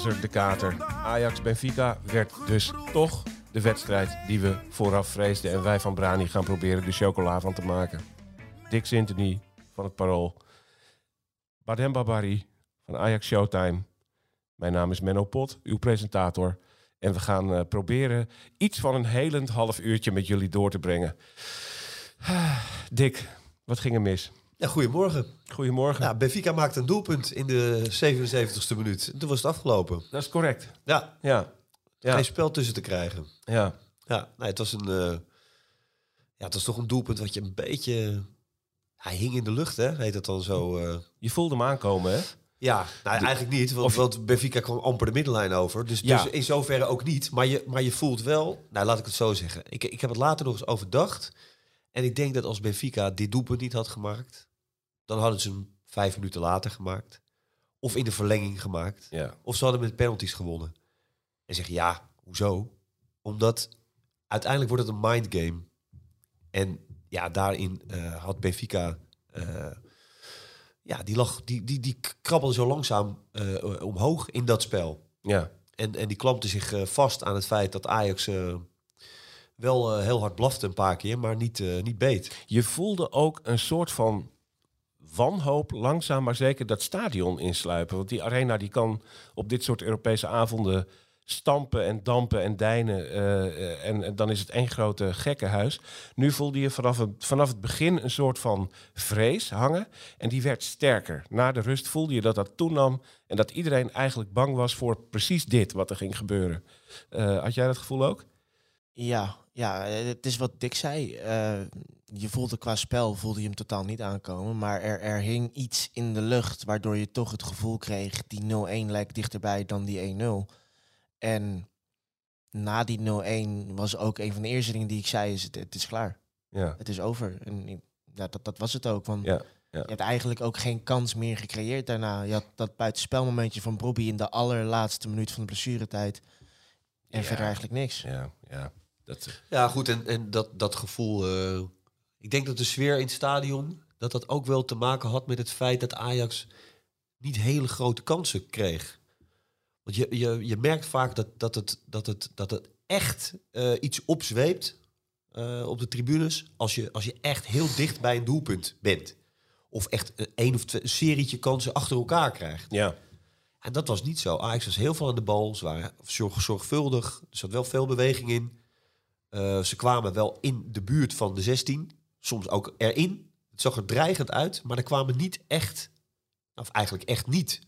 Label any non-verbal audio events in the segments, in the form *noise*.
De kater. Ajax-Benfica werd dus toch de wedstrijd die we vooraf vreesden. En wij van Brani gaan proberen de chocola van te maken. Dick Sintony van het Parool. Badem Babari van Ajax Showtime. Mijn naam is Menno Pot, uw presentator. En we gaan eh, proberen iets van een helend half uurtje met jullie door te brengen. Dick, wat ging er mis? Ja, goedemorgen. Goedemorgen. Ja, Benfica maakte een doelpunt in de 77ste minuut. En toen was het afgelopen. Dat is correct. Ja, Ja. Ja. geen spel tussen te krijgen. ja. Ja, nee, het was een... eh, ja, het was toch een doelpunt wat je een beetje... Hij hing in de lucht, hè? Heet het dan zo? eh. Je voelde hem aankomen, hè? Ja, nou, eigenlijk niet. Want, of- want Benfica kwam amper de middenlijn over. Dus, Ja. dus in zoverre ook niet. Maar je, maar je voelt wel... Nou, laat ik het zo zeggen. Ik, ik heb het later nog eens overdacht. En ik denk dat als Benfica dit doelpunt niet had gemaakt... dan hadden ze hem vijf minuten later gemaakt. Of in de verlenging gemaakt. Ja. Of ze hadden met penalties gewonnen. En zeg je, ja, hoezo? Omdat uiteindelijk wordt het een mindgame. En ja, daarin eh, had Benfica... eh, ja, die, lag, die, die, die krabbelde zo langzaam eh, omhoog in dat spel. Ja. En, en die klampte zich vast aan het feit dat Ajax wel heel hard blafte een paar keer, maar niet, niet beet. Je voelde ook een soort van wanhoop langzaam maar zeker dat stadion insluipen. Want die arena die kan op dit soort Europese avonden stampen en dampen en deinen. eh, en, en dan is het één grote gekkenhuis. Nu voelde je vanaf het, vanaf het begin een soort van vrees hangen. En die werd sterker. Na de rust voelde je dat dat toenam. En dat iedereen eigenlijk bang was voor precies dit wat er ging gebeuren. Eh, had jij dat gevoel ook? Ja, ja, eh, het is wat Dick zei. Eh, je voelde qua spel voelde je hem totaal niet aankomen. Maar er, er hing iets in de lucht waardoor je toch het gevoel kreeg... die 0-1 lijkt dichterbij dan die 1-0. En na die 0-1 was ook een van de eerste dingen die ik zei... is het, het is klaar. Ja. Het is over. En ja, dat, dat was het ook. Want Ja, ja. je hebt eigenlijk ook geen kans meer gecreëerd daarna. Je had dat buitenspelmomentje van Bobby in de allerlaatste minuut van de blessuretijd. En verder eigenlijk niks. Ja, ja. Dat, Ja, goed, en, en dat, dat gevoel... eh, ik denk dat de sfeer in het stadion... dat dat ook wel te maken had met het feit dat Ajax niet hele grote kansen kreeg. Want je, je, je merkt vaak dat, dat, het, dat, het, dat het echt eh, iets opzweept eh, op de tribunes... Als je, als je echt heel dicht bij een doelpunt bent. Of echt een, één of twee een serietje kansen achter elkaar krijgt. ja. En dat was niet zo. Ajax was heel veel aan de bal. Ze waren zorg, zorgvuldig. Er zat wel veel beweging in. Eh, ze kwamen wel in de buurt van de 16. Soms ook erin. Het zag er dreigend uit. Maar er kwamen niet echt, of eigenlijk echt niet,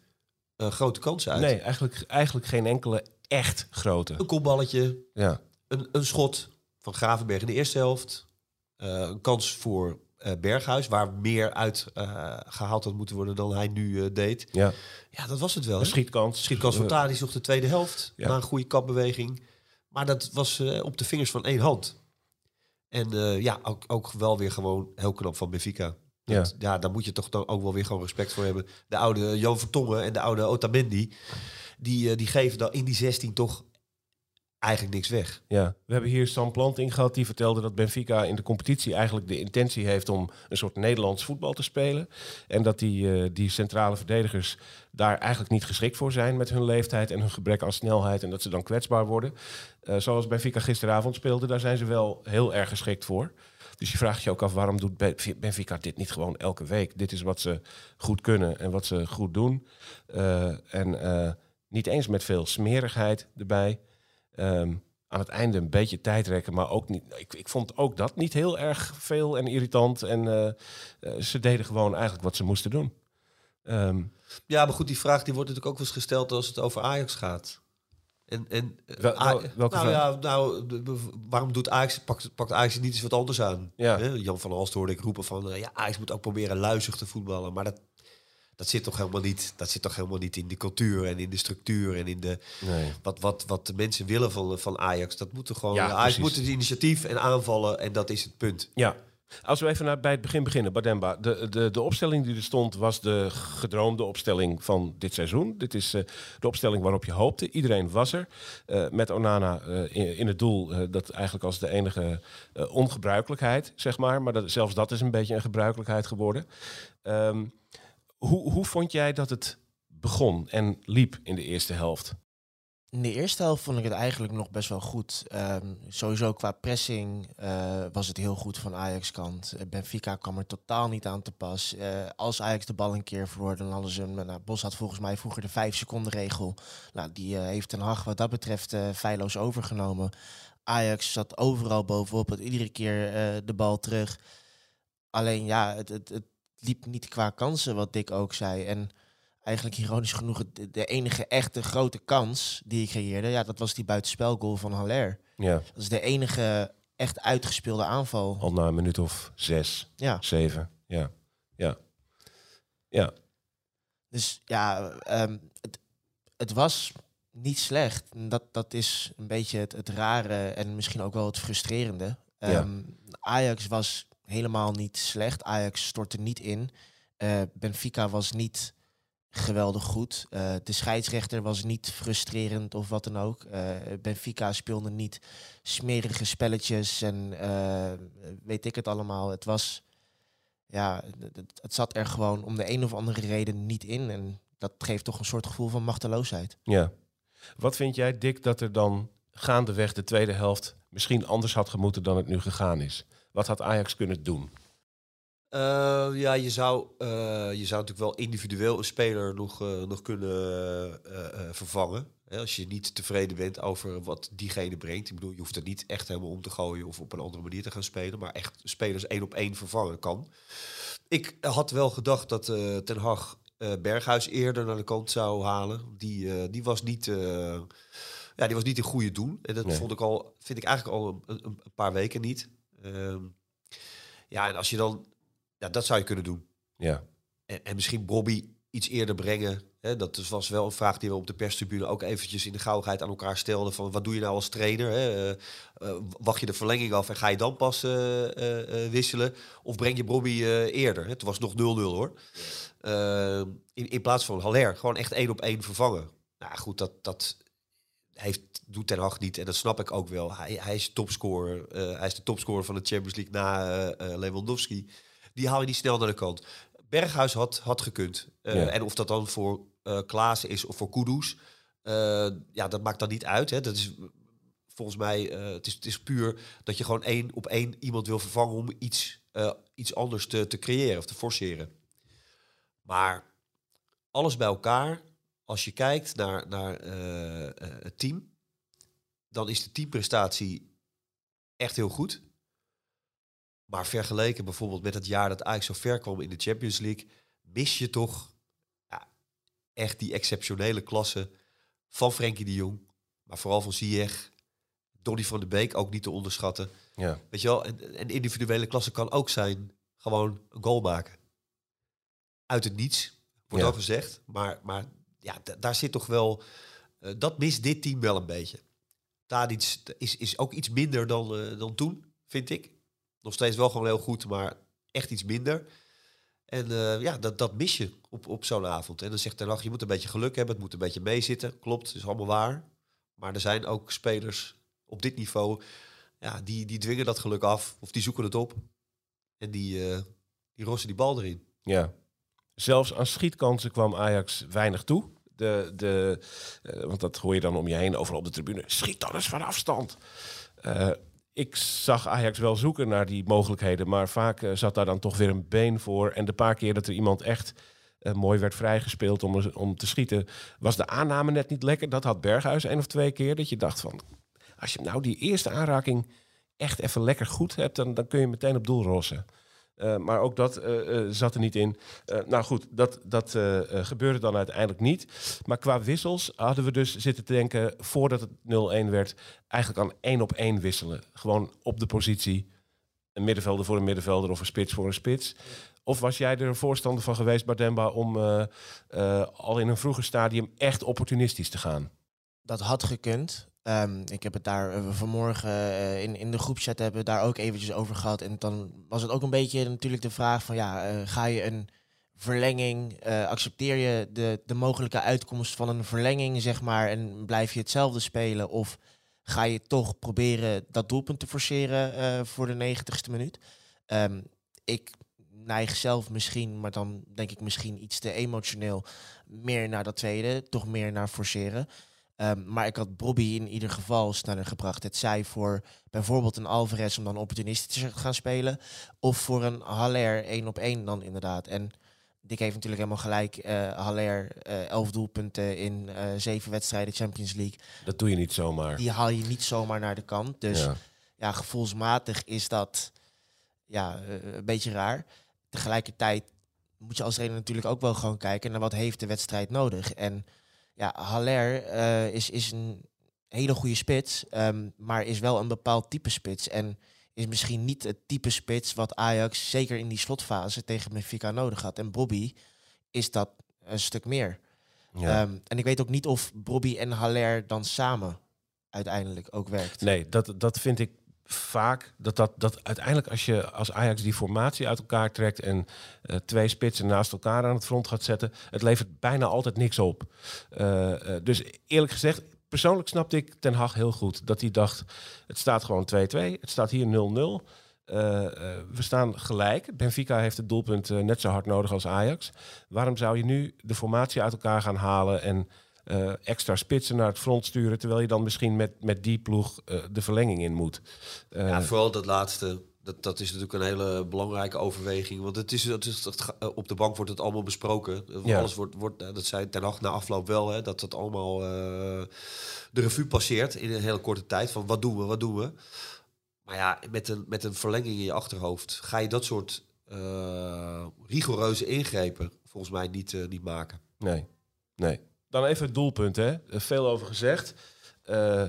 eh, grote kansen uit. Nee, eigenlijk, eigenlijk geen enkele echt grote. Een kopballetje, Ja, een, een schot van Gravenberg in de eerste helft. Eh, een kans voor eh, Berghuis, waar meer uit eh, gehaald had moeten worden dan hij nu deed. ja. Ja, dat was het wel. Een schietkans. Schietkans van Tadic nog de tweede helft. Ja. Na een goede kapbeweging. Maar dat was eh, op de vingers van één hand. En eh, ja, ook, ook wel weer gewoon heel knap van Benfica. Ja. Dat- ja, daar moet je toch dan ook wel weer gewoon respect voor hebben. De oude Jan Vertongen en de oude Otamendi... die, eh, die geven dan in die 16 toch eigenlijk niks weg. Ja, we hebben hier Sam Planting gehad die vertelde dat Benfica in de competitie eigenlijk de intentie heeft om een soort Nederlands voetbal te spelen. En dat die, eh, die centrale verdedigers daar eigenlijk niet geschikt voor zijn met hun leeftijd en hun gebrek aan snelheid en dat ze dan kwetsbaar worden. Eh, zoals Benfica gisteravond speelde, daar zijn ze wel heel erg geschikt voor. Dus je vraagt je ook af, waarom doet Ben- Benfica dit niet gewoon elke week? Dit is wat ze goed kunnen en wat ze goed doen. Eh, en eh, niet eens met veel smerigheid erbij. Ehm, aan het einde een beetje tijd rekken, maar ook niet. Ik, ik vond ook dat niet heel erg veel en irritant. En eh, eh, ze deden gewoon eigenlijk wat ze moesten doen. Ehm, Ja, maar goed, die vraag die wordt natuurlijk ook wel eens gesteld als het over Ajax gaat. En, en, eh, Wel- A- wel- welke nou vraag? ja, nou, waarom doet Ajax, pakt, pakt Ajax niet eens wat anders aan? Ja. Jan van Halst hoorde ik roepen van, ja, Ajax moet ook proberen luizig te voetballen. Maar dat, dat, zit toch helemaal niet, dat zit toch helemaal niet in de cultuur en in de structuur en in de, Nee. wat, wat, wat de mensen willen van, van Ajax. Dat moet er gewoon, Ja, Ajax moet het initiatief en aanvallen en dat is het punt. Ja. Als we even naar, bij het begin beginnen, Bademba. De, de, de opstelling die er stond was de gedroomde opstelling van dit seizoen. Dit is eh, de opstelling waarop je hoopte. Iedereen was er. Eh, met Onana eh, in, in het doel, dat eigenlijk als de enige ongebruikelijkheid, zeg maar. Maar dat, zelfs dat is een beetje een gebruikelijkheid geworden. Ehm, hoe, hoe vond jij dat het begon en liep in de eerste helft? In de eerste helft vond ik het eigenlijk nog best wel goed. Ehm, sowieso qua pressing eh, was het heel goed van Ajax kant. Eh, Benfica kwam er totaal niet aan te pas. Eh, als Ajax de bal een keer verloor, dan hadden ze. Nou, Bos had volgens mij vroeger de vijf seconden regel. Nou, die heeft Ten Hag wat dat betreft feilloos overgenomen. Ajax zat overal bovenop, had iedere keer de bal terug. Alleen ja, het, het liep niet qua kansen, wat Dick ook zei. En eigenlijk ironisch genoeg de, de enige echte grote kans die ik creëerde, ja, dat was die buitenspelgoal van Haller. Ja, Dat is de enige echt uitgespeelde aanval. al na een minuut of zes, Ja, zeven. Ja, ja. Ja, dus ja, ehm, het, het was niet slecht. Dat, dat is een beetje het, het rare en misschien ook wel het frustrerende. Ja. Ehm, Ajax was helemaal niet slecht. Ajax stortte niet in. Eh, Benfica was niet geweldig goed. Eh, de scheidsrechter was niet frustrerend of wat dan ook. Eh, Benfica speelde niet smerige spelletjes en weet ik het allemaal. Het was, ja, het zat er gewoon om de een of andere reden niet in. En dat geeft toch een soort gevoel van machteloosheid. Ja. Wat vind jij, Dick, dat er dan gaandeweg de tweede helft misschien anders had gemoeten dan het nu gegaan is? Wat had Ajax kunnen doen? Eh, ja, je zou, eh, je zou natuurlijk wel individueel een speler nog, eh, nog kunnen vervangen. Hè, als je niet tevreden bent over wat diegene brengt. Ik bedoel, je hoeft het niet echt helemaal om te gooien of op een andere manier te gaan spelen. Maar echt spelers één op één vervangen kan. Ik had wel gedacht dat Ten Hag Berghuis eerder naar de kant zou halen. Die, die was niet... ja, die was niet in goede doen. En dat Nee. vond ik al, vind ik eigenlijk al een, een, een paar weken niet. Ehm, ja, en als je dan... Ja, dat zou je kunnen doen. Ja, En, en misschien Bobby iets eerder brengen. Hè, dat was wel een vraag die we op de perstribune ook eventjes in de gauwheid aan elkaar stelden. Van wat doe je nou als trainer? Hè? Eh, eh, wacht je de verlenging af en ga je dan pas eh, wisselen? Of breng je Bobby eerder? Het was nog 0-0 hoor. Eh, in, in plaats van Haller. Gewoon echt één op één vervangen. Nou goed, dat, dat heeft, doet Ten Hag niet. En dat snap ik ook wel. Hij, hij is topscorer. eh, hij is de topscorer van de Champions League na eh, eh, Lewandowski. Die haal je niet snel naar de kant. Berghuis had, had gekund. Ja. En of dat dan voor eh Klaassen is of voor Kudus, ja, dat maakt dan niet uit. Hè. Dat is volgens mij, het, is, het is puur dat je gewoon één op één iemand wil vervangen om iets, iets anders te, te creëren of te forceren. Maar alles bij elkaar, als je kijkt naar, naar eh, eh, het team, dan is de teamprestatie echt heel goed. Maar vergeleken bijvoorbeeld met het jaar dat Ajax zo ver kwam in de Champions League, mis je toch ja, echt die exceptionele klasse van Frenkie de Jong, maar vooral van Ziyech, Donny van de Beek ook niet te onderschatten. ja, Weet je wel, en, en individuele klasse kan ook zijn gewoon een goal maken. Uit het niets, wordt Ja. al gezegd. Maar, maar ja, da- daar zit toch wel... eh, dat mist dit team wel een beetje. Tadic is, is ook iets minder dan, eh, dan toen, vind ik. Nog steeds wel gewoon heel goed, maar echt iets minder. En eh, ja, dat, dat mis je op, op zo'n avond. En dan zegt Ten je moet een beetje geluk hebben. Het moet een beetje meezitten. Klopt, is allemaal waar. Maar er zijn ook spelers op dit niveau... Ja, die, die dwingen dat geluk af. Of die zoeken het op. En die, eh, die rossen die bal erin. ja. Zelfs aan schietkansen kwam Ajax weinig toe. De, de, eh, want dat hoor je dan om je heen, overal op de tribune. Schiet dan eens van afstand. Eh, ik zag Ajax wel zoeken naar die mogelijkheden, maar vaak eh, zat daar dan toch weer een been voor. En de paar keer dat er iemand echt mooi werd vrijgespeeld om, om te schieten, was de aanname net niet lekker. Dat had Berghuis één of twee keer. Dat je dacht van, als je nou die eerste aanraking echt even lekker goed hebt, dan, dan kun je meteen op doel rossen. Eh, maar ook dat eh, eh, zat er niet in. Nou goed, dat, dat gebeurde dan uiteindelijk niet. Maar qua wissels hadden we dus zitten te denken... voordat het 0-1 werd, eigenlijk aan één op één wisselen. Gewoon op de positie. Een middenvelder voor een middenvelder of een spits voor een spits. Of was jij er een voorstander van geweest, Bardemba... om al in een vroeger stadium echt opportunistisch te gaan? Dat had gekund. Ehm, ik heb het daar eh, vanmorgen eh, in, in de groepchat hebben we daar ook eventjes over gehad. En dan was het ook een beetje natuurlijk de vraag van ja, eh, ga je een verlenging, accepteer je de, de mogelijke uitkomst van een verlenging, zeg maar, en blijf je hetzelfde spelen? Of ga je toch proberen dat doelpunt te forceren voor de negentigste minuut? Ehm, ik neig zelf misschien, maar dan denk ik misschien iets te emotioneel, meer naar dat tweede, toch meer naar forceren. Ehm, maar ik had Bobby in ieder geval sneller gebracht. Het zij voor bijvoorbeeld een Alvarez om dan opportunistisch te gaan spelen. Of voor een Haller één op één dan inderdaad. En Dick heeft natuurlijk helemaal gelijk. eh Haller, eh, elf doelpunten in eh, zeven wedstrijden Champions League. Dat doe je niet zomaar. Die haal je niet zomaar naar de kant. Dus ja, Ja. gevoelsmatig is dat ja, een beetje raar. Tegelijkertijd moet je als trainer natuurlijk ook wel gewoon kijken naar wat heeft de wedstrijd nodig. En ja, Haller eh, is, is een hele goede spits, ehm, maar is wel een bepaald type spits. En is misschien niet het type spits wat Ajax zeker in die slotfase tegen Benfica nodig had. En Bobby is dat een stuk meer. Ja. Ehm, en ik weet ook niet of Bobby en Haller dan samen uiteindelijk ook werkt. Nee, dat, dat vind ik vaak. Dat, dat, dat uiteindelijk als je als Ajax die formatie uit elkaar trekt en eh, twee spitsen naast elkaar aan het front gaat zetten, het levert bijna altijd niks op. Eh, eh, dus eerlijk gezegd, persoonlijk snapte ik Ten Hag heel goed. Dat hij dacht, het staat gewoon 2-2, het staat hier 0-0. Eh, eh, we staan gelijk. Benfica heeft het doelpunt net zo hard nodig als Ajax. Waarom zou je nu de formatie uit elkaar gaan halen en eh, extra spitsen naar het front sturen, terwijl je dan misschien met, met die ploeg eh, de verlenging in moet? Eh, Ja, vooral dat laatste. Dat, dat is natuurlijk een hele belangrijke overweging. Want het is, het is, het op de bank wordt het allemaal besproken. Ja. Alles wordt, wordt, dat zei Ten Hag na afloop wel, hè, dat het allemaal de revue passeert in een hele korte tijd. Van wat doen we, wat doen we? Maar ja, met een, met een verlenging in je achterhoofd ga je dat soort rigoureuze ingrepen volgens mij niet, niet maken. Nee, nee. Dan even het doelpunt, hè. Er Veel over gezegd. Eh,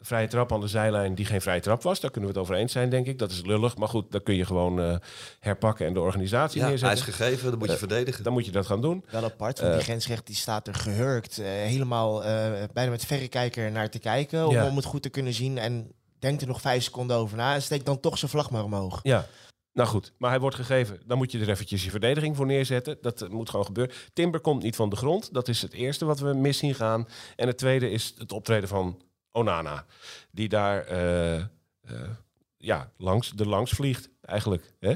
vrije trap aan de zijlijn die geen vrije trap was. Daar kunnen we het over eens zijn, denk ik. Dat is lullig, maar goed, dan kun je gewoon eh, herpakken en de organisatie Ja, hij is neerzetten. gegeven, dan moet je Eh, verdedigen. Dan moet je dat gaan doen. Wel apart, want Eh, die grensrecht die staat er gehurkt. eh, helemaal eh, bijna met verrekijker naar te kijken. Om, Ja. om het goed te kunnen zien. En denkt er nog vijf seconden over na. En steekt dan toch zijn vlag maar omhoog. Ja. Nou goed, maar hij wordt gegeven. Dan moet je er eventjes je verdediging voor neerzetten. Dat eh, moet gewoon gebeuren. Timber komt niet van de grond. Dat is het eerste wat we mis zien gaan. En het tweede is het optreden van Onana. Die daar eh, eh, ja, langs, er langs vliegt, eigenlijk. Hè?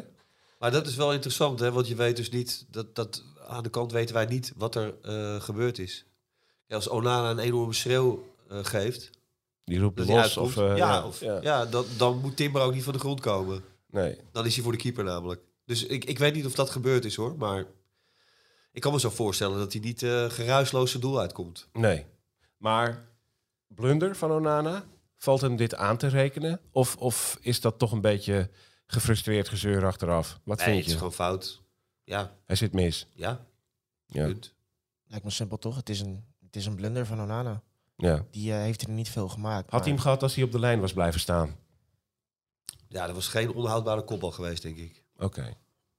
Maar dat is wel interessant, hè? want je weet dus niet, dat, dat, aan de kant weten wij niet wat er gebeurd is. Ja, als Onana een enorme schreeuw geeft, Die roept los. Of, ja, ja, of, ja. ja. dan, dan moet Timber ook niet van de grond komen. Nee. Dan is hij voor de keeper namelijk. Dus ik, ik weet niet of dat gebeurd is hoor, maar ik kan me zo voorstellen dat hij niet eh geruisloos zijn doel uitkomt. Nee. Maar blunder van Onana, valt hem dit aan te rekenen? Of, of is dat toch een beetje gefrustreerd gezeur achteraf? Wat Nee, vind het is je? gewoon fout. Ja, Hij zit mis. ja, Ja. punt. Lijkt me simpel toch? Het is een, het is een blunder van Onana. ja. Die eh, heeft er niet veel gemaakt. Had hij hem gehad als hij op de lijn was blijven staan? Ja, dat was geen onhoudbare kopbal geweest, denk ik. Oké.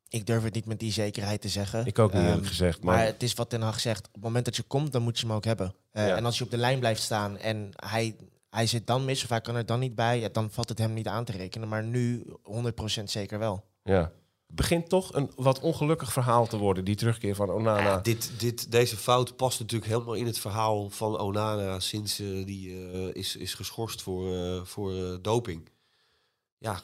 Ik durf het niet met die zekerheid te zeggen. Ik ook niet Ehm, eerlijk gezegd. Maar Maar, het is wat Ten Hag zegt. Op het moment dat je komt, dan moet je hem ook hebben. Eh, Ja. En als je op de lijn blijft staan en hij, hij zit dan mis of hij kan er dan niet bij, ja, dan valt het hem niet aan te rekenen. Maar nu 100% zeker wel. ja. Het begint toch een wat ongelukkig verhaal te worden, die terugkeer van Onana. Ja, dit, dit, deze fout past natuurlijk helemaal in het verhaal van Onana sinds eh, die eh, is, is geschorst voor, eh, voor eh, doping. Ja,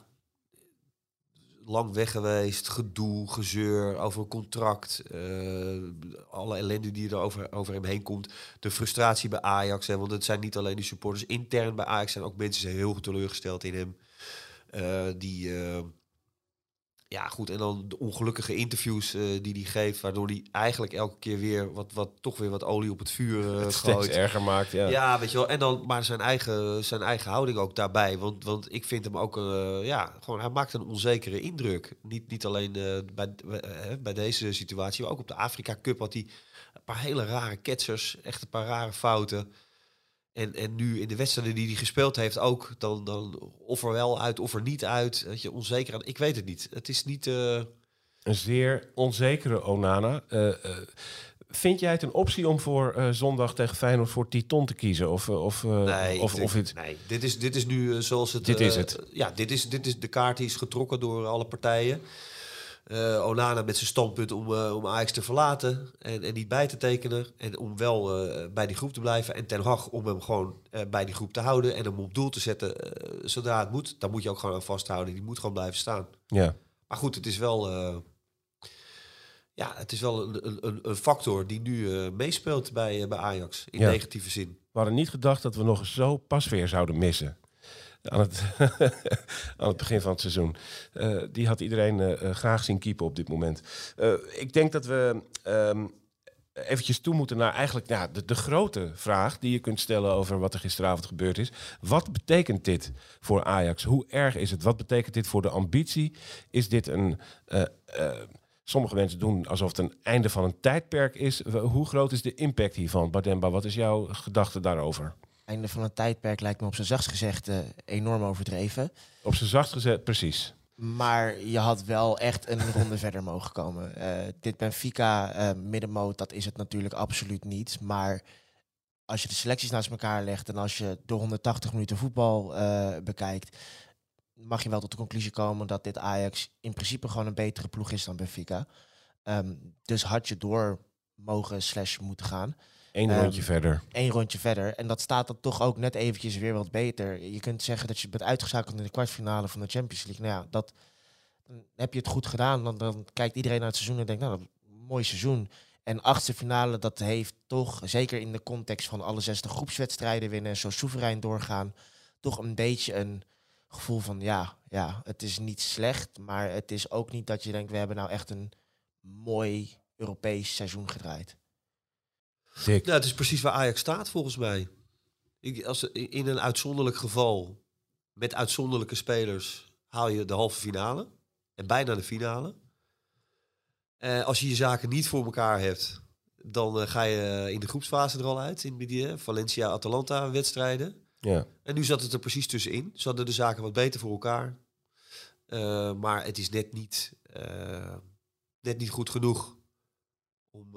lang weg geweest, gedoe, gezeur over een contract, eh, alle ellende die er over, over hem heen komt. De frustratie bij Ajax, hè, want het zijn niet alleen de supporters intern bij Ajax, zijn ook mensen zijn heel teleurgesteld in hem. Eh, die, eh, ja, goed. En dan de ongelukkige interviews eh, die hij geeft, waardoor hij eigenlijk elke keer weer wat, wat, toch weer wat olie op het vuur uh, het steeds erger maakt. Ja. ja, weet je wel. En dan maar zijn eigen, zijn eigen houding ook daarbij. Want, want ik vind hem ook, uh, ja, gewoon, hij maakt een onzekere indruk. Niet, niet alleen bij, bij deze situatie, maar ook op de Afrika Cup had hij een paar hele rare ketsers, echt een paar rare fouten. En, en nu in de wedstrijden die hij gespeeld heeft ook, dan, dan of er wel uit of er niet uit. Dat je onzeker Ik weet het niet. Het is niet... Uh... Een zeer onzekere Onana. Uh, uh, vind jij het een optie om voor zondag tegen Feyenoord voor Titon te kiezen? Of, of, nee, of, of het... nee, dit is, dit is nu zoals het... Dit is het. ja, dit is, dit is de kaart die is getrokken door alle partijen uh, Onana met zijn standpunt om, uh, om Ajax te verlaten en, en niet bij te tekenen. En om wel uh, bij die groep te blijven. En Ten Hag om hem gewoon bij die groep te houden en hem op doel te zetten zodra het moet. Daar moet je ook gewoon aan vasthouden. Die moet gewoon blijven staan. Ja. Maar goed, het is wel, ja, het is wel een, een, een factor die nu meespeelt bij, bij Ajax in negatieve zin. We hadden niet gedacht dat we nog zo pas weer zouden missen *laughs* aan het, begin van het seizoen. Uh, die had iedereen uh, graag zien keepen op dit moment. Ik denk dat we um, eventjes toe moeten naar eigenlijk de, de, grote vraag die je kunt stellen over wat er gisteravond gebeurd is. Wat betekent dit voor Ajax? Hoe erg is het? Wat betekent dit voor de ambitie? Is dit een. Sommige mensen doen alsof het een einde van een tijdperk is. Hoe groot is de impact hiervan, Bademba? Wat is jouw gedachte daarover? Einde van een tijdperk lijkt me op zijn zachtst gezegd uh, enorm overdreven. Op zijn zachtst gezegd, precies. Maar je had wel echt een *laughs* ronde verder mogen komen. Uh, dit Benfica uh, middenmoot, dat is het natuurlijk absoluut niet. Maar als je de selecties naast elkaar legt en als je de 180 minuten voetbal bekijkt, mag je wel tot de conclusie komen dat dit Ajax in principe gewoon een betere ploeg is dan Benfica. Um, dus had je door mogen slash moeten gaan. Eén um, rondje verder. Eén rondje verder. En dat staat dan toch ook net eventjes weer wat beter. Je kunt zeggen dat je bent uitgeschakeld in de kwartfinale van de Champions League. Nou ja, dat, dan heb je het goed gedaan. Dan, dan kijkt iedereen naar het seizoen en denkt, nou, dat mooi seizoen. En achtste finale, dat heeft toch, zeker in de context van alle zesde groepswedstrijden winnen, zo soeverein doorgaan, toch een beetje een gevoel van, ja, ja, het is niet slecht, maar het is ook niet dat je denkt, we hebben nou echt een mooi Europees seizoen gedraaid. Nou, het is precies waar Ajax staat volgens mij. Ik, als, in een uitzonderlijk geval, met uitzonderlijke spelers, haal je de halve finale. En bijna de finale. Uh, als je je zaken niet voor elkaar hebt, dan uh, ga je in de groepsfase er al uit. In die uh, Valencia-Atalanta wedstrijden. Ja. En nu zat het er precies tussenin. Ze hadden de zaken wat beter voor elkaar. maar het is net niet, net niet goed genoeg om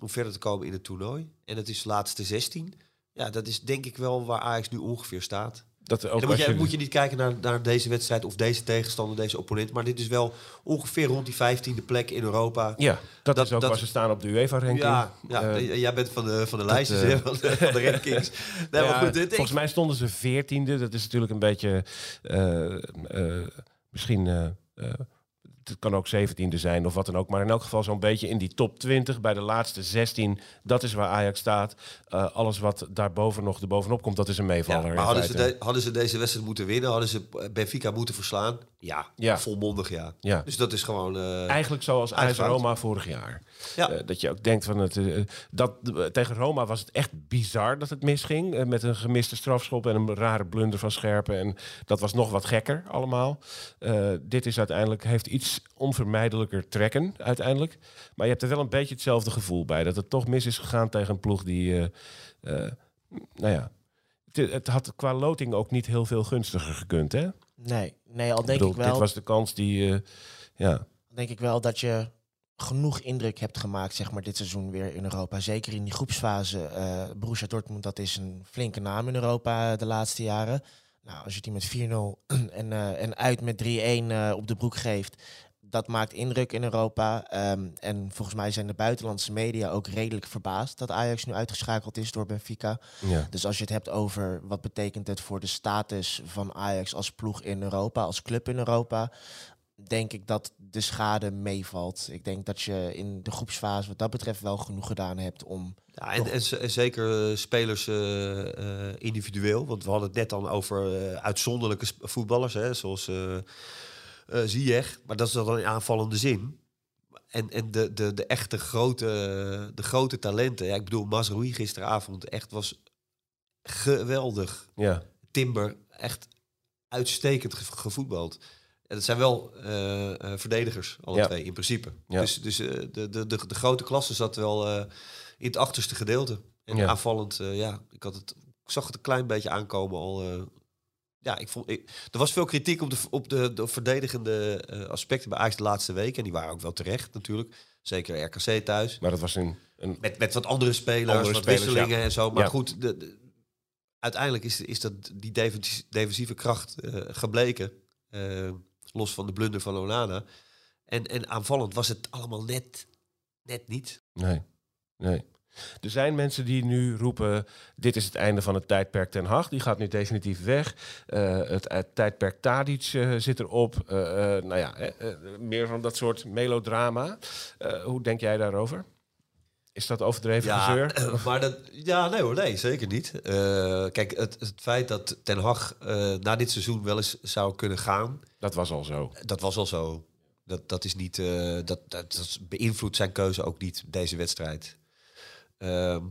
om verder te komen in het toernooi. En het is laatste 16. Ja, dat is denk ik wel waar Ajax nu ongeveer staat. Dat ook dan moet je, moet je niet kijken naar, naar deze wedstrijd of deze tegenstander, deze opponent. Maar dit is wel ongeveer rond die vijftiende plek in Europa. Ja, dat, dat is ook dat, waar ze staan op de UEFA-ranking. Ja, ja uh, jij bent van de, van de lijstjes, uh, van, de, van de *laughs* rankings. nee, ja, maar goed, dit, volgens mij stonden ze veertiende. Dat is natuurlijk een beetje... Uh, misschien het kan ook 17e zijn of wat dan ook. Maar in elk geval zo'n beetje in die top 20 bij de laatste 16. Dat is waar Ajax staat. Uh, alles wat daarboven nog erbovenop komt, dat is een meevaller. Ja, maar hadden ze, de, hadden ze deze wedstrijd moeten winnen? Hadden ze Benfica moeten verslaan? Ja, ja. volmondig ja. ja. Dus dat is gewoon... Uh, Eigenlijk zoals AS Roma vorig jaar. Ja. Uh, dat je ook denkt van het... dat, tegen Roma was het echt bizar dat het misging. met een gemiste strafschop en een rare blunder van Scherpen. En dat was nog wat gekker allemaal. dit is uiteindelijk... heeft iets onvermijdelijker trekken uiteindelijk. Maar je hebt er wel een beetje hetzelfde gevoel bij. Dat het toch mis is gegaan tegen een ploeg die... Nou ja, het, het, had qua loting ook niet heel veel gunstiger gekund, hè? Nee, nee al denk ik, bedoel, ik wel... Dit was de kans die... Uh, ja. Denk ik wel dat je genoeg indruk hebt gemaakt, zeg maar, dit seizoen weer in Europa. Zeker in die groepsfase. Uh, Borussia Dortmund, dat is een flinke naam in Europa de laatste jaren. Nou, als je die met 4-0 *clears throat* en, uh, en uit met 3-1 uh, op de broek geeft, dat maakt indruk in Europa. Um, en volgens mij zijn de buitenlandse media ook redelijk verbaasd dat Ajax nu uitgeschakeld is door Benfica. Ja. Dus als je het hebt over wat betekent het voor de status van Ajax als ploeg in Europa, als club in Europa, denk ik dat de schade meevalt. Ik denk dat je in de groepsfase wat dat betreft wel genoeg gedaan hebt om. Ja, en, en, zeker eh, spelers uh, individueel. Want we hadden het net dan over uh, uitzonderlijke voetballers, hè, zoals eh Ziyech, maar dat is dan in aanvallende zin. En, en de, de, de echte grote, de grote talenten. Ja, ik bedoel, Mazraoui gisteravond echt was geweldig. Ja, Timber echt uitstekend ge- gevoetbald. En het zijn wel eh, eh, verdedigers, alle Ja. twee, in principe. Ja. Dus, dus de, de, de, de grote klasse zat wel in het achterste gedeelte. En Ja. aanvallend, ja, ik, had het, ik zag het een klein beetje aankomen al. Ja, ik vond, ik, er was veel kritiek op de, op de, de verdedigende eh, aspecten bij Ajax de laatste weken. En die waren ook wel terecht natuurlijk. Zeker RKC thuis. maar dat was een, een Met, met wat andere spelers, Andere wat spelers, wisselingen ja. en zo. Maar Ja. goed, de, de- uiteindelijk is, is dat die defensie- defensieve kracht eh, gebleken. eh, los van de blunder van Onana. En, en aanvallend was het allemaal net, net niet. Nee, nee. Er zijn mensen die nu roepen: dit is het einde van het tijdperk Ten Hag. Die gaat nu definitief weg. Eh, het, het tijdperk Tadic eh, zit erop. Eh, nou ja, meer van dat soort melodrama. Hoe denk jij daarover? Is dat overdreven gezeur? eh, maar dat, ja, nee hoor, nee, zeker niet. Kijk, het, het feit dat Ten Hag na dit seizoen wel eens zou kunnen gaan, Dat was al zo. dat was al zo. Dat, dat is niet, dat, dat, dat beïnvloedt zijn keuze ook niet, deze wedstrijd. Ehm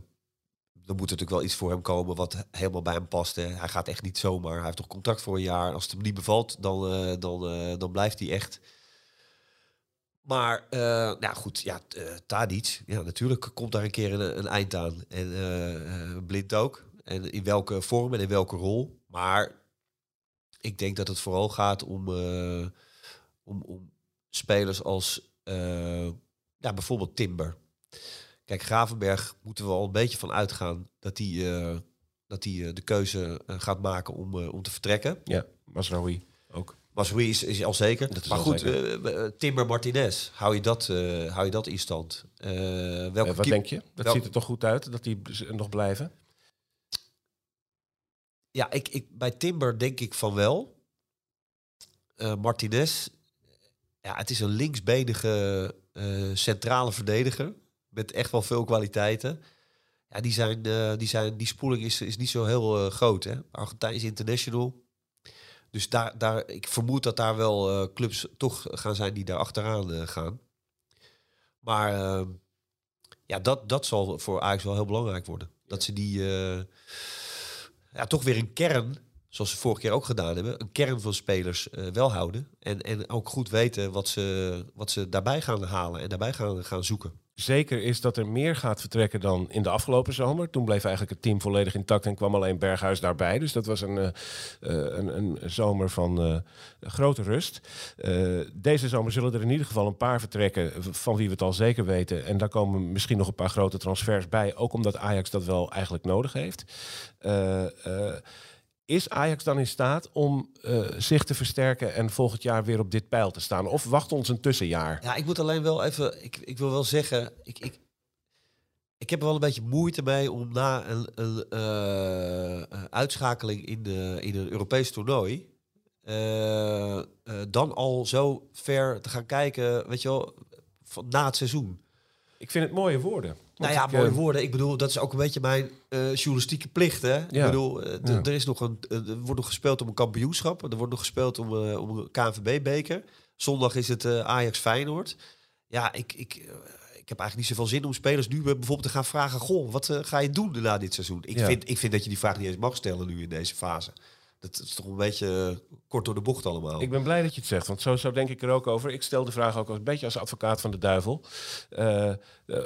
er moet natuurlijk wel iets voor hem komen wat helemaal bij hem past. Hè. Hij gaat echt niet zomaar. Hij heeft toch contract voor een jaar. Als het hem niet bevalt, dan, eh, dan, eh, dan blijft hij echt. Maar, eh, nou goed, ja, Tadic, ja, natuurlijk komt daar een keer een, eind aan. En Blind ook. En in welke vorm en in welke rol. Maar ik denk dat het vooral gaat om, om, om spelers als ja, bijvoorbeeld Timber. Kijk, Gravenberg moeten we al een beetje van uitgaan dat hij, eh, dat hij eh, de keuze eh, gaat maken om, om te vertrekken. Ja, Masraoui ook. Masroei is, is al zeker. Dat is maar al goed, zeker. Timber Martinez, hou je dat, hou je dat in stand? Welke wat denk je? Dat wel- ziet er toch goed uit dat die nog blijven? Ja, ik, ik, bij Timber denk ik van wel. Martinez, ja, het is een linksbenige centrale verdediger. Met echt wel veel kwaliteiten. Ja, die, zijn, eh, die, zijn, die spoeling is, is niet zo heel eh, groot. Hè? Argentijns international. Dus daar, daar, ik vermoed dat daar wel eh, clubs toch gaan zijn die daar achteraan gaan. Maar eh, ja, dat, dat zal voor Ajax wel heel belangrijk worden. Dat ze die ja, toch weer een kern, zoals ze vorige keer ook gedaan hebben, een kern van spelers wel houden. En, en ook goed weten wat ze, wat ze daarbij gaan halen en daarbij gaan, gaan zoeken. Zeker is dat er meer gaat vertrekken dan in de afgelopen zomer. Toen bleef eigenlijk het team volledig intact en kwam alleen Berghuis daarbij. Dus dat was een, eh, eh, een, een zomer van eh, grote rust. Deze zomer zullen er in ieder geval een paar vertrekken van wie we het al zeker weten. En daar komen misschien nog een paar grote transfers bij. Ook omdat Ajax dat wel eigenlijk nodig heeft. Is Ajax dan in staat om eh, zich te versterken en volgend jaar weer op dit pijl te staan? Of wacht ons een tussenjaar? Ja, ik moet alleen wel even, ik, ik wil wel zeggen, ik, ik, ik heb er wel een beetje moeite mee om na een, een eh, uitschakeling in, de, in een Europees toernooi, eh, dan al zo ver te gaan kijken, weet je wel, van, na het seizoen. Ik vind het mooie woorden. Nou ja, mooie woorden. Ik bedoel, dat is ook een beetje mijn eh, journalistieke plicht. Hè? Ik bedoel, eh, Ja. er, is nog een, eh, er wordt nog gespeeld om een kampioenschap. Er wordt nog gespeeld om, om een KNVB-beker. Zondag is het Ajax-Feyenoord. Ja, ik, ik, ik heb eigenlijk niet zoveel zin om spelers nu bijvoorbeeld te gaan vragen... Goh, wat ga je doen na dit seizoen? Ik, Ja. vind, ik vind dat je die vraag niet eens mag stellen nu in deze fase. Dat is toch een beetje eh, kort door de bocht allemaal. Ik ben blij dat je het zegt, want zo, zo denk ik er ook over. Ik stel de vraag ook een beetje als advocaat van de duivel. Eh, eh,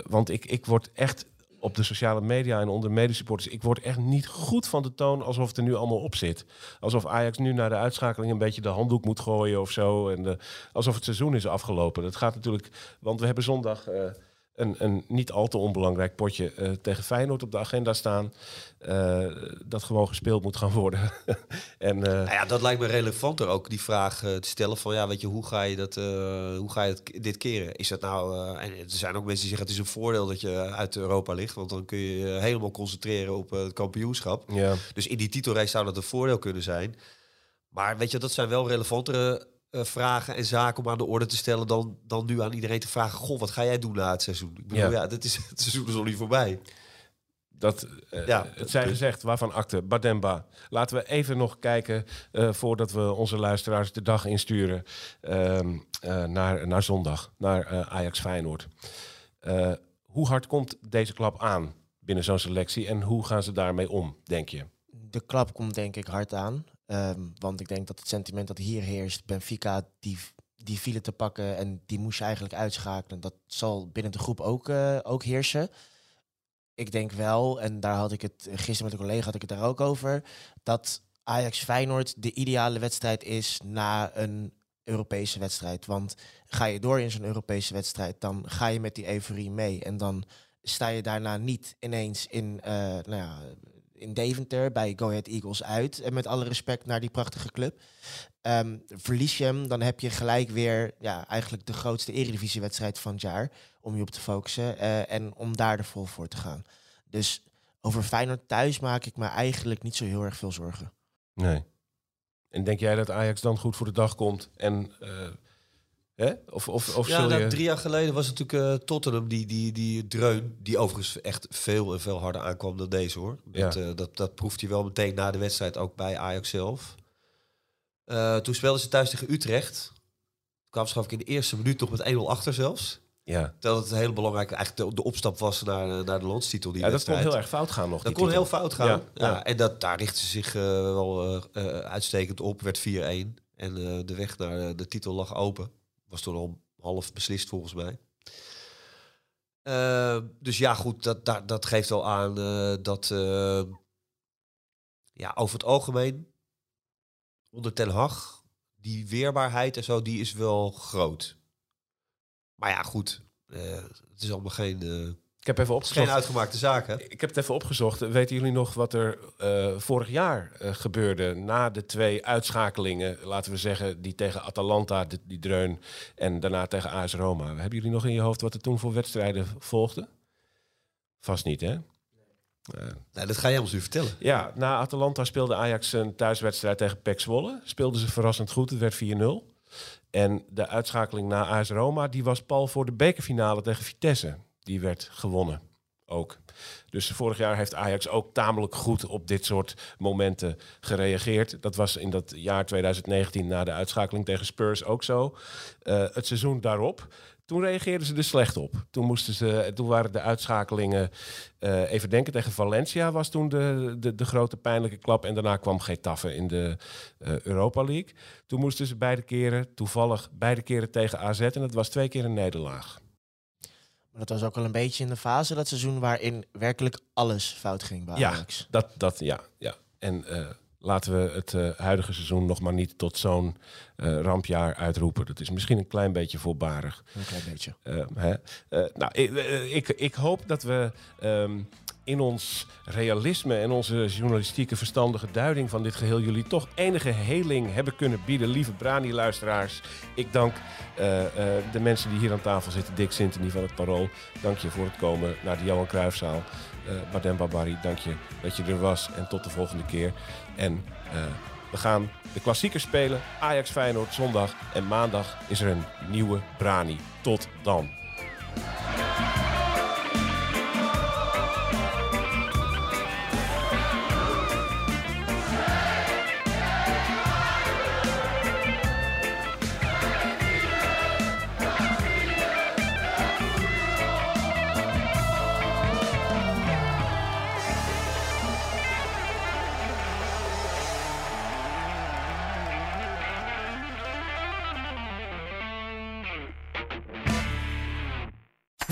want ik, ik word echt op de sociale media en onder medesupporters... ik word echt niet goed van de toon alsof het er nu allemaal op zit. Alsof Ajax nu na de uitschakeling een beetje de handdoek moet gooien of zo. En alsof het seizoen is afgelopen. Dat gaat natuurlijk... Want we hebben zondag... een, een niet al te onbelangrijk potje eh, tegen Feyenoord op de agenda staan. eh, dat gewoon gespeeld moet gaan worden. *laughs* en, eh, Nou ja, dat lijkt me relevanter ook, die vraag te stellen van ja, weet je, hoe ga je, dat, hoe ga je dit keren? Is dat nou, en er zijn ook mensen die zeggen het is een voordeel dat je uit Europa ligt, want dan kun je je helemaal concentreren op het kampioenschap. ja. Dus in die titelrace zou dat een voordeel kunnen zijn. Maar weet je, dat zijn wel relevantere eh, vragen en zaken om aan de orde te stellen dan, dan nu aan iedereen te vragen, goh, wat ga jij doen na het seizoen? Ik bedoel, Ja. ja, dit is, *laughs* het seizoen is al niet voorbij. Dat, eh, Ja, het dat zijn gezegd, waarvan akte, Bademba. Laten we even nog kijken, eh, voordat we onze luisteraars de dag insturen, ehm, eh, naar, naar zondag, naar eh, Ajax Feyenoord. Eh, hoe hard komt deze klap aan binnen zo'n selectie en hoe gaan ze daarmee om, denk je? De klap komt denk ik hard aan. Ehm, want ik denk dat het sentiment dat hier heerst, Benfica, die, die vielen te pakken en die moest je eigenlijk uitschakelen. Dat zal binnen de groep ook, eh, ook heersen. Ik denk wel, en daar had ik het gisteren met een collega had ik het daar ook over, dat Ajax Feyenoord de ideale wedstrijd is na een Europese wedstrijd. Want ga je door in zo'n Europese wedstrijd, dan ga je met die euforie mee. En dan sta je daarna niet ineens in, eh, nou ja, in Deventer bij Go Ahead Eagles uit. En met alle respect naar die prachtige club. Ehm, verlies je hem, dan heb je gelijk weer ja, eigenlijk de grootste eredivisiewedstrijd van het jaar. Om je op te focussen eh, en om daar er vol voor te gaan. Dus over Feyenoord thuis maak ik me eigenlijk niet zo heel erg veel zorgen. Nee. En denk jij dat Ajax dan goed voor de dag komt? En, eh, hè? Of, of, of Ja, nou, je... drie jaar geleden was het natuurlijk eh, Tottenham die, die, die dreun, die overigens echt veel en veel harder aankwam dan deze hoor. Dat, Ja. eh, dat, dat proeft hij wel meteen na de wedstrijd ook bij Ajax zelf. Eh, toen speelden ze thuis tegen Utrecht. Kwam ze ik in de eerste minuut nog met 1-0 achter zelfs. Ja. Terwijl het een hele belangrijke, eigenlijk de, de opstap was naar, naar de landstitel. Die ja, dat kon heel erg fout gaan nog. Dat kon heel fout gaan. Ja, Ja, ja. En dat, daar richtte ze zich wel uitstekend op. Werd 4-1. En de weg naar de titel lag open. Was toen al half beslist volgens mij. Eh, dus ja, goed, dat, dat, dat geeft wel aan eh, dat eh, ja, over het algemeen onder Ten Hag, die weerbaarheid en zo, die is wel groot. Maar ja, goed, het is allemaal geen, Ik heb even is geen opgezocht. uitgemaakte zaak, hè? Ik heb het even opgezocht. Weten jullie nog wat er eh, vorig jaar eh, gebeurde na de twee uitschakelingen, laten we zeggen, die tegen Atalanta, die, die dreun, en daarna tegen AS Roma? Hebben jullie nog in je hoofd wat er toen voor wedstrijden volgden? Vast niet, hè? Nou, dat ga jij ons nu vertellen. Ja, na Atalanta speelde Ajax een thuiswedstrijd tegen PEC Zwolle. Speelden ze verrassend goed, het werd 4-0. En de uitschakeling na AS Roma, die was pal voor de bekerfinale tegen Vitesse. Die werd gewonnen ook. Dus vorig jaar heeft Ajax ook tamelijk goed op dit soort momenten gereageerd. Dat was in dat jaar 2019 na de uitschakeling tegen Spurs ook zo. Eh, het seizoen daarop, toen reageerden ze er slecht op. Toen, moesten ze, toen waren de uitschakelingen, eh, even denken, tegen Valencia was toen de, de, de grote pijnlijke klap. En daarna kwam Getafe in de eh, Europa League. Toen moesten ze beide keren, toevallig beide keren tegen AZ. En dat was twee keer een nederlaag. Maar dat was ook al een beetje in de fase dat seizoen waarin werkelijk alles fout ging bij Ja, dat, dat ja, ja. En eh, laten we het eh, huidige seizoen nog maar niet tot zo'n eh, rampjaar uitroepen. Dat is misschien een klein beetje voorbarig. Een klein beetje. Eh, hè? Nou, ik, ik, ik hoop dat we ehm, in ons realisme en onze journalistieke verstandige duiding van dit geheel jullie toch enige heling hebben kunnen bieden, lieve Brani-luisteraars. Ik dank eh, eh, de mensen die hier aan tafel zitten, Dick Sintony van het Parool. Dank je voor het komen naar de Johan Cruijffzaal. Eh Badem Babari, dank je dat je er was en tot de volgende keer. En we gaan de klassiekers spelen. Ajax Feyenoord zondag en maandag is er een nieuwe Brani. Tot dan.